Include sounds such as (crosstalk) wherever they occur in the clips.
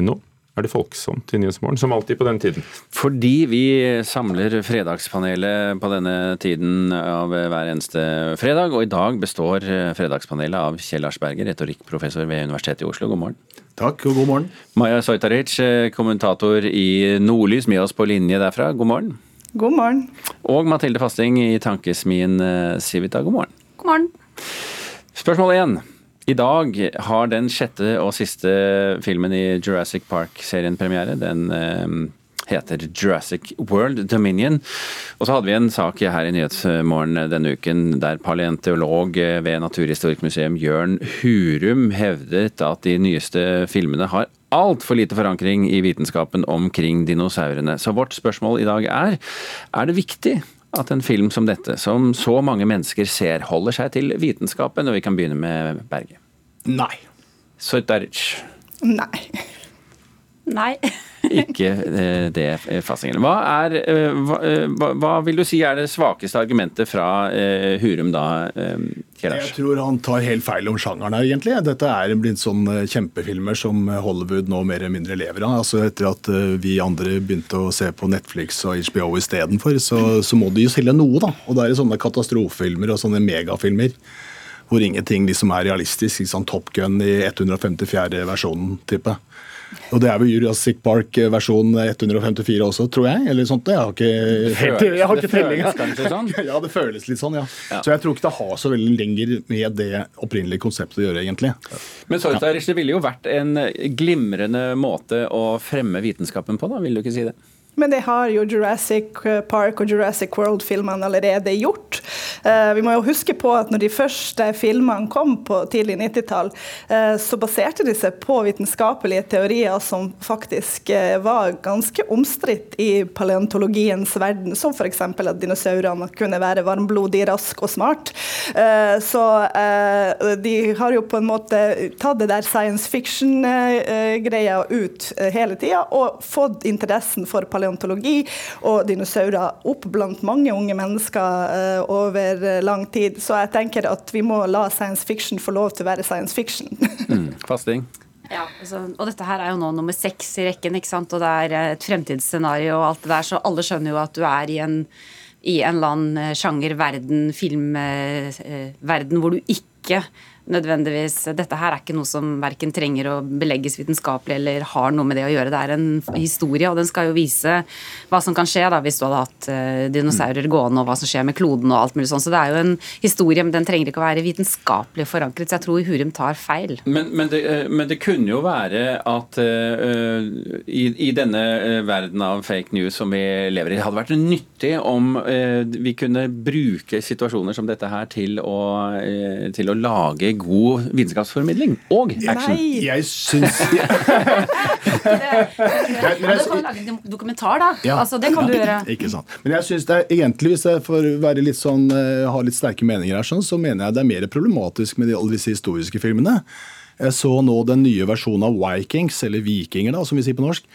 Men nå er det folksomt i Nyhetsmorgen, som alltid på den tiden. Fordi vi samler Fredagspanelet på denne tiden av hver eneste fredag, og i dag består Fredagspanelet av Kjell Arsberger, retorikkprofessor ved Universitetet i Oslo. God morgen. Takk, og god morgen. Maja Sojtaric, kommentator i Nordlys, med oss på linje derfra. God morgen. God morgen. Og Mathilde Fasting i Tankesmien Civita. God morgen. God morgen. Spørsmål én. I dag har den sjette og siste filmen i Jurassic Park-serien premiere. Den eh, heter Jurassic World Dominion. Og så hadde vi en sak her i Nyhetsmorgen denne uken der paleontolog ved Naturhistorisk museum Jørn Hurum hevdet at de nyeste filmene har altfor lite forankring i vitenskapen omkring dinosaurene. Så vårt spørsmål i dag er er det viktig at en film som dette, som så mange mennesker ser, holder seg til vitenskapen? Og vi kan begynne med Berge. Nei. Soitaric. Nei. Nei. (laughs) Ikke eh, det eh. Hva, er, eh, hva, hva, vil du si er det svakeste argumentet fra Hurum da, Jeg tror han tar helt feil om sjangeren her, egentlig. Dette er blitt sånn kjempefilmer som Hollywood nå mer eller mindre lever av. Altså Etter at vi andre begynte å se på Netflix og HBO istedenfor, så, så må de jo selge noe, da. Og da er det sånne katastrofefilmer og sånne megafilmer hvor ingenting liksom er realistisk. Liksom Top Gun i 154. versjonen, tipper og det er vel Jurassic Park versjon 154 også, tror jeg. eller sånt. Jeg har ikke, helt, jeg har ikke tellinga. Sånn? (laughs) ja, det føles litt sånn, ja. ja. Så jeg tror ikke det har så veldig lenger med det opprinnelige konseptet å gjøre, egentlig. Men Sortarish, det ville jo vært en glimrende måte å fremme vitenskapen på, da, vil du ikke si det? Men det har jo Jurassic Park og Jurassic World-filmene allerede gjort. Uh, vi må jo huske på at når de første filmene kom på tidlig 90-tall, uh, så baserte de seg på vitenskapelige teorier som faktisk uh, var ganske omstridt i paleontologiens verden, som f.eks. at dinosaurene kunne være varmblodige, raske og smart. så de har jo på en måte tatt det der science fiction-greia ut hele tida og fått interessen for paleontologi paleontologi og dinosaurer opp blant mange unge mennesker uh, over lang tid. Så jeg tenker at vi må la science fiction få lov til å være science fiction. (laughs) mm, fasting. Ja, altså, og dette her er jo nå nummer seks i rekken, ikke sant? og det er et fremtidsscenario og alt det der, så alle skjønner jo at du er i en i en eller annen eh, sjanger, verden, filmverden, eh, hvor du ikke nødvendigvis Dette her er ikke noe som verken trenger å belegges vitenskapelig eller har noe med det å gjøre. Det er en historie, og den skal jo vise hva som kan skje da hvis du hadde hatt uh, dinosaurer gående, og hva som skjer med kloden og alt mulig sånn. Så det er jo en historie, men den trenger ikke å være vitenskapelig forankret. Så jeg tror Hurum tar feil. Men, men, det, eh, men det, kunne jo være at uh, i, i, denne verden av fake news som vi lever i, hadde vært nyttig om uh, vi kunne bruke situasjoner som dette her til å, til å lage god vitenskapsformidling og action. Nei! Jeg syns (laughs) Du kan lage en dokumentar, da. Ja, altså, det kan ja, du gjøre. Ikke sant. Men jeg synes det er egentlig, hvis jeg får være litt sånn, uh, ha litt sterke meninger her, sånn, så mener jeg det er mer problematisk med de, alle disse historiske filmene. Jeg så nå den nye versjonen av Vikings, eller Vikinger, da, som vi sier på norsk.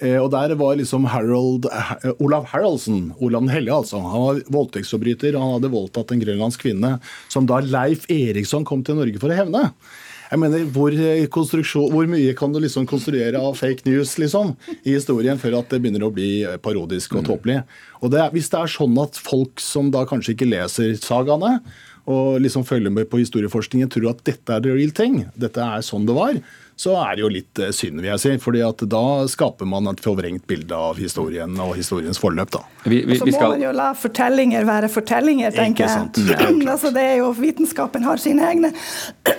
Eh, og der var liksom Harold, eh, Olav Haraldsen, Olav den hellige, altså. Han var voldtektsforbryter, han hadde voldtatt en grønlandsk kvinne, som da Leif Eriksson kom til Norge for å hevne. Jeg mener, hvor, eh, hvor, mye kan du liksom konstruere av fake news liksom, i historien før at det begynner å bli parodisk og tåpelig? Og det, Hvis det er sånn at folk som da kanskje ikke leser sagaene, og liksom følger med på historieforskningen, tror at dette er the real thing, dette er sånn det var, så er det jo litt eh, synd, vil jeg si. fordi at da skaper man et forvrengt bilde av historien og historiens forløp. da. Vi, vi, og så må skal... man jo la fortellinger være fortellinger, tenker jeg. (clears throat) altså, det er jo, Vitenskapen har sine egne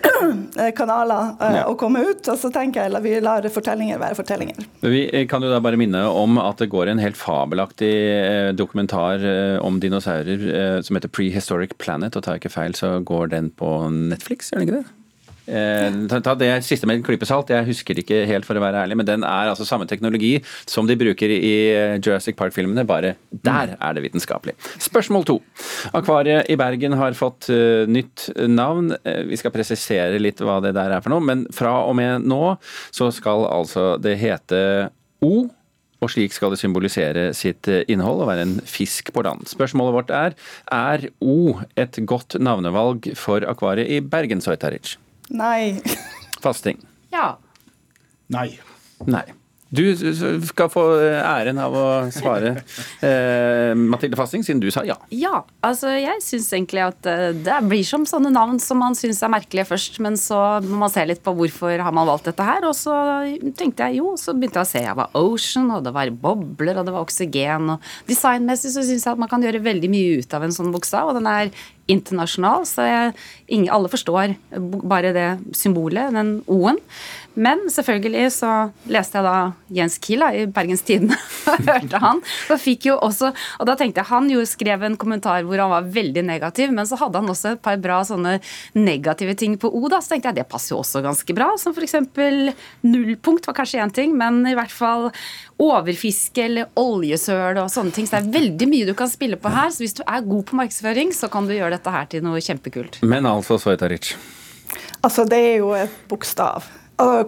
(clears throat) kanaler uh, ja. å komme ut, og så tenker jeg at vi lar fortellinger være fortellinger. Vi kan jo da bare minne om at det går en helt fabelaktig eh, dokumentar om dinosaurer som heter Prehistoric Planet, og tar jeg ikke feil så går den på Netflix, gjør den ikke det? Eh, ta det siste med en klype salt, jeg husker ikke helt for å være ærlig, men den er altså samme teknologi som de bruker i eh, Jurassic Park-filmene, bare der er det vitenskapelig. Spørsmål to. Akvariet i Bergen har fått uh, nytt navn. Vi skal presisere litt hva det der er for noe, men fra og med nå så skal altså det hete O. Og slik skal det symbolisere sitt innhold og være en fisk på land. Spørsmålet vårt er er O et godt navnevalg for akvariet i Bergen, Soitaric? Nei. (laughs) Fasting? Ja. Nei. Nei. Du skal få æren av å svare, (laughs) eh, Mathilde Fasting, siden du sa ja. Ja, altså jeg syns egentlig at eh, det blir som sånne navn som man syns er merkelige først, men så må man se litt på hvorfor har man valgt dette her, og så tenkte jeg jo, så begynte jeg å se. Jeg var Ocean, og det var bobler, og det var oksygen, og designmessig så syns jeg at man kan gjøre veldig mye ut av en sånn buksa, og den er internasjonal, så jeg, ingen, alle forstår bare det symbolet, den O-en. Men selvfølgelig så leste jeg da Jens Kiel da, i Bergens Tidende (laughs) og hørte han. Så fikk jo også, og da tenkte jeg Han jo skrev en kommentar hvor han var veldig negativ, men så hadde han også et par bra sånne negative ting på O. da, Så tenkte jeg det passer jo også ganske bra. Som f.eks. nullpunkt var kanskje én ting, men i hvert fall overfiske eller oljesøl og sånne ting. Så det er veldig mye du kan spille på her. Så hvis du er god på markedsføring, så kan du gjøre dette her til noe kjempekult. Men altså, Svojtaric. Altså, det er jo et bokstav.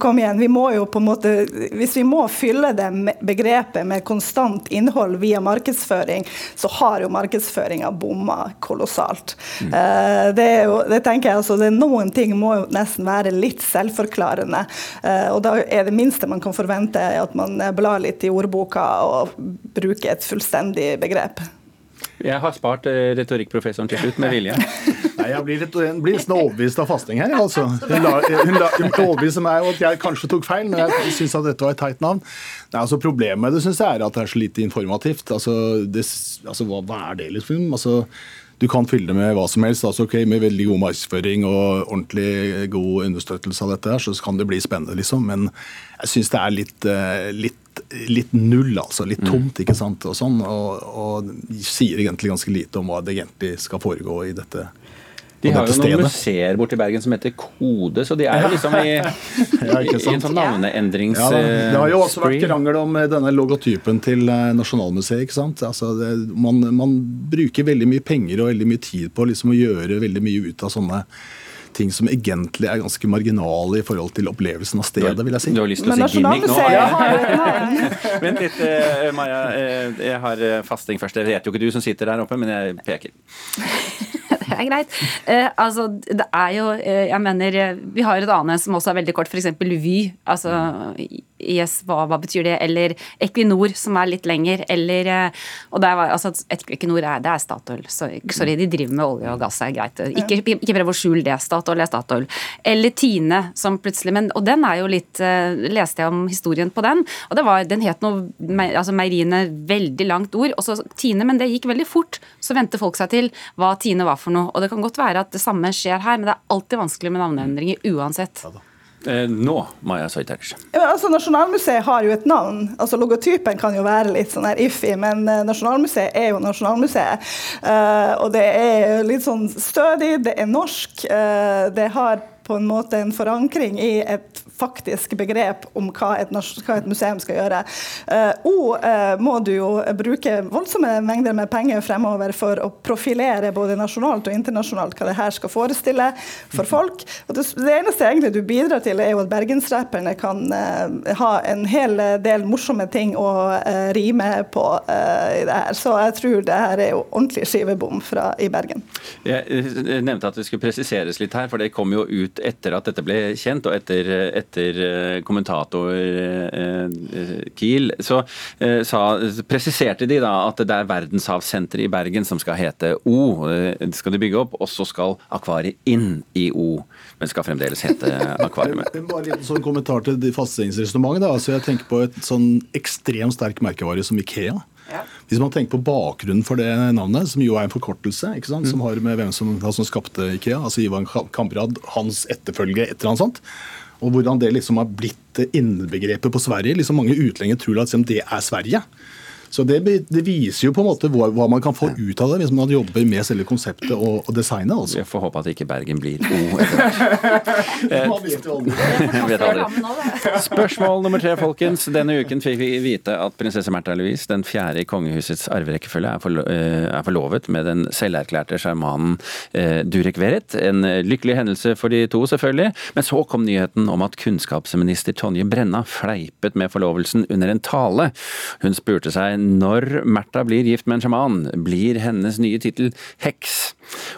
Kom igjen, vi må jo på en måte, Hvis vi må fylle det begrepet med konstant innhold via markedsføring, så har jo markedsføringa bomma kolossalt. Mm. Det, jo, det, tenker jeg altså, det Noen ting må jo nesten være litt selvforklarende. Eh, og da er det minste man kan forvente at man blar litt i ordboka og bruker et fullstendig begrep. Jeg har spart eh, retorikkprofessoren til slutt, med vilje. (laughs) Nei, Jeg blir, litt, blir nesten overbevist av fasting her. altså. Hun, la, hun, la, hun overbeviste meg om at jeg kanskje tok feil, men jeg syns at dette var et teit navn. Nei, altså Problemet med det synes jeg er at det er så lite informativt. Altså, det, altså hva, hva, er det, liksom? Altså, du kan fylle det med hva som helst. altså ok, Med veldig god markedsføring og ordentlig god understøttelse av dette, her, så kan det bli spennende, liksom. Men jeg syns det er litt, eh, litt litt null, altså. Litt mm. tomt, ikke sant. Og sånn, og, og sier egentlig ganske lite om hva det egentlig skal foregå i dette. De har jo noen museer borti Bergen som heter Kode, så de er jo liksom i, (laughs) ja, i, i en sånn navneendrings... Ja, det har jo også vært krangel om eh, denne logotypen til eh, Nasjonalmuseet. ikke sant? Altså det, man, man, bruker veldig mye penger og veldig mye tid på liksom å gjøre veldig mye ut av sånne ting som egentlig er ganske marginale i forhold til opplevelsen av stedet, vil jeg si. Du har lyst til å si gimmick nå? Vent (laughs) litt, uh, Maja. Uh, jeg har fasting først. Det vet jo ikke du som sitter der oppe, men jeg peker. Det er greit. Eh, altså, det er jo Jeg mener, vi har et annet som også er veldig kort, f.eks. Vy. Altså yes, hva, hva, betyr det? Eller Equinor, som er litt lenger. Eller eh, Og det er, altså, Equinor er, det er Statoil. Sorry, de driver med olje og gass, er greit. Ikke, ikke prøv å skjule det. Statoil er Statoil. Eller Tine, som plutselig men, Og den er jo litt Leste jeg om historien på den, og det var, den het noe altså Meieriene, veldig langt ord. Og så Tine, men det gikk veldig fort. Så vendte folk seg til hva Tine var for noe. Og det kan godt være at det samme skjer her, men det er alltid vanskelig med navneendringer uansett. Ja, Eh, nå, Maja. Ja, altså, Nasjonalmuseet har jo et navn. altså Logotypen kan jo være litt sånn her iffy, men uh, Nasjonalmuseet er jo Nasjonalmuseet. Uh, og det er litt sånn stødig, det er norsk. Uh, det har på en måte en forankring i et faktisk begrep om hva et, hva et museum skal gjøre. Uh, og uh, må du jo bruke voldsomme mengder med penger fremover for å profilere både nasjonalt og internasjonalt hva det her skal forestille for folk. Og det, eneste egentlig du bidrar til, er jo at bergensrapperne kan uh, ha en hel del morsomme ting å rime på i det her. Så jeg tror det her er jo ordentlig skivebom fra, i Bergen. Jeg nevnte at det skulle presiseres litt her, for det kom jo ut etter at dette ble kjent, og etter, etter eh, kommentator eh, Kiel, så eh, sa, presiserte de da at det er verdenshavsenteret i Bergen som skal hete O. Det skal de bygge opp, og så skal akvariet inn i O. Men skal fremdeles hete (laughs) akvariet. Bare en sånn kommentar til fastsettingsresonnementet. Altså, jeg tenker på et sånn ekstremt sterk merkevare som Ikea. Ja. Hvis man tenker på bakgrunnen for det navnet, som jo er en forkortelse, ikke sant? som mm. har med hvem som, som skapte Ikea, altså Ivan Kamprad, hans etterfølge, et eller annet sånt. Og hvordan det liksom har blitt innbegrepet på Sverige. Liksom Mange utlendinger tror at liksom, det er Sverige. Så det, det, viser jo på en måte hva, hva, man kan få ut av det hvis man jobber med selve konseptet og, og designet. Altså. Jeg får håpe at ikke Bergen blir (laughs) O etter hvert. (laughs) Spørsmål nummer tre, folkens. Denne uken fikk vi vite at prinsesse Märtha Louise, den fjerde i kongehusets arverekkefølge, er, forlo eh, er, forlovet med den selverklærte sjarmanen eh, Durek Verrett. En lykkelig hendelse for de to, selvfølgelig. Men så kom nyheten om at kunnskapsminister Tonje Brenna fleipet med forlovelsen under en tale. Hun spurte seg når Märtha blir gift med en sjaman, blir hennes nye tittel heks.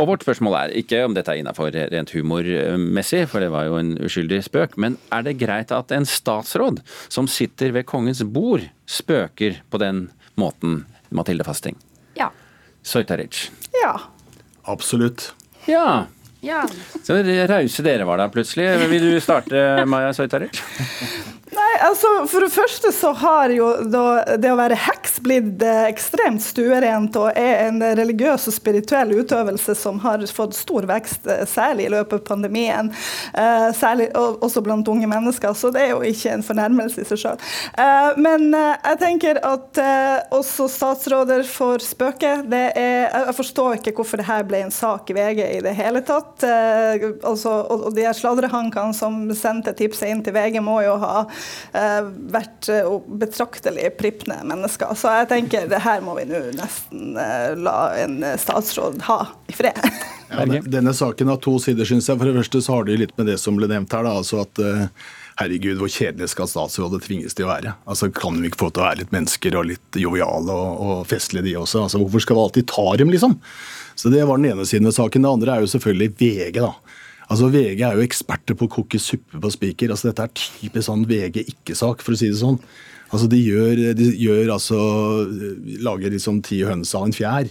Og vårt spørsmål er ikke om dette er innafor rent humormessig, for det var jo en uskyldig spøk, men er det greit at en statsråd som sitter ved kongens bord, spøker på den måten, Mathilde Fasting? Ja. Soitaric. Ja. Absolutt. Ja. ja. Så rause dere var da plutselig. Vil du starte, Maja Soitaric? (laughs) Nei, altså For det første så har jo det å være heks blitt eh, ekstremt stuerent og er en religiøs og spirituell utøvelse som har fått stor vekst, eh, særlig i løpet av pandemien. Eh, særlig også blant unge mennesker, så det er jo ikke en fornærmelse i seg sjøl. Men jeg tenker at også statsråder får spøke. Det er, jeg forstår ikke hvorfor det her ble en sak i VG i det hele tatt. altså, og, de sladrehankene som sendte tipset inn til VG, må jo ha vært eh, betraktelig prippende mennesker. Så jeg tenker det her må vi nå nesten eh, la en statsråd ha i fred. Ja, (laughs) denne saken har to sider, syns jeg. For det første så har det litt med det som ble nevnt her. da, altså at uh, Herregud, hvor kjedelig skal statsrådet tvinges til å være? Altså, Kan de ikke få til å være litt mennesker og litt joviale og, og festlige, de også? Altså, Hvorfor skal vi alltid ta dem, liksom? Så Det var den ene siden ved saken. Det andre er jo selvfølgelig VG. da. Altså VG er jo eksperter på å koke suppe på spiker. Altså Dette er typisk sånn VG ikke-sak, for å si det sånn. Altså De gjør, de gjør altså Lager liksom ti høns av en fjær.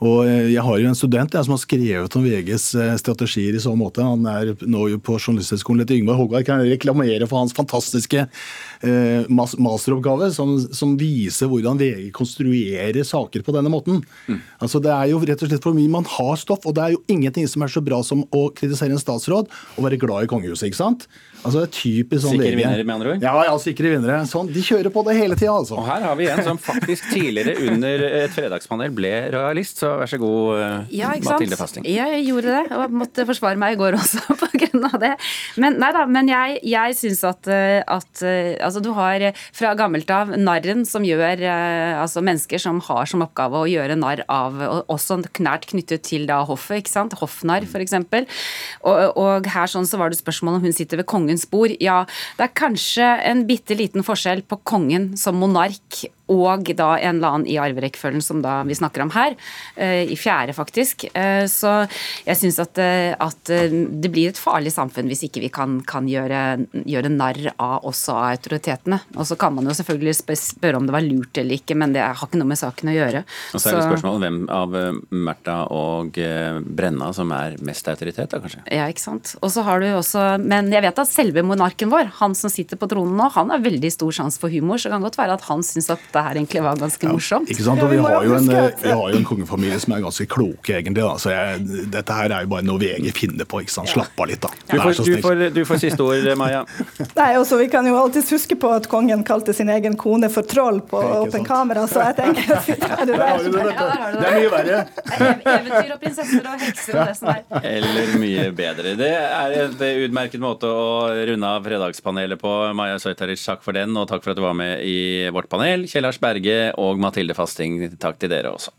Og eh, Jeg har jo en student jeg, som har skrevet om VGs eh, strategier i så måte. Han er nå jo på Journalisthøgskolen etter Yngvar Hågvard. Kan reklamere for hans fantastiske eh, masteroppgave, som, som, viser hvordan VG konstruerer saker på denne måten. Mm. Altså Det er jo rett og slett for mye man har stoff, og det er jo ingenting som er så bra som å kritisere en statsråd og være glad i kongehuset. ikke sant? Altså, det er typisk sånn Sikre vinnere, med andre ord? Ja, ja, sikre vinnere. Sånn, de kjører på det hele tida, altså. Og her har vi en som faktisk tidligere under et fredagspanel ble realist. så vær så god, eh, ja, Mathilde Fasting. Ja, jeg gjorde det, og måtte forsvare meg i går også (laughs) pga. det. Men nei da, men jeg, jeg syns at, eh, at, eh, altså, du har fra gammelt av narren som gjør Altså mennesker som har som oppgave å gjøre narr av, også nært knyttet til da hoffet, ikke sant. Hoffnarr, f.eks. Og, og her sånn så var det spørsmål om hun sitter ved kongens bord. Ja, det er kanskje en bitte liten forskjell på kongen som monark og da en eller annen i arverekkefølgen som da vi snakker om her, eh, i fjerde faktisk. Eh, så jeg syns at, eh, at, det blir et farlig samfunn hvis ikke vi kan, kan gjøre, gjøre, narr av også av autoritetene. Og så kan man jo selvfølgelig spørre om det var lurt eller ikke, men det har ikke noe med saken å gjøre. Og så er det spørsmålet hvem av Märtha og Brenna som er mest autoritet, da kanskje? Ja, ikke sant. Og så har du også Men jeg vet at selve monarken vår, han som sitter på tronen nå, han har veldig stor sjanse for humor, så det kan godt være at han syns at dette her egentlig var ganske ja, morsomt. Ikke sant, og vi har, jo en, vi har jo en kongefamilie som er ganske kloke, egentlig. da, så jeg, Dette her er jo bare noe VG finner på. ikke sant, Slapp av litt, da. Du får, du får, du får siste ord, Maja. (laughs) Nei, også, Vi kan jo alltids huske på at kongen kalte sin egen kone for troll på åpen kamera, så jeg tenker at tar det der. Det er mye verre. Eventyr og prinsesser og hekser og det som er. (laughs) Eller mye bedre. Det er en utmerket måte å runde av fredagspanelet på. Maja Soitaric, takk for den, og takk for at du var med i vårt panel. Kjell Lars Berge og Mathilde Fasting, takk til dere også.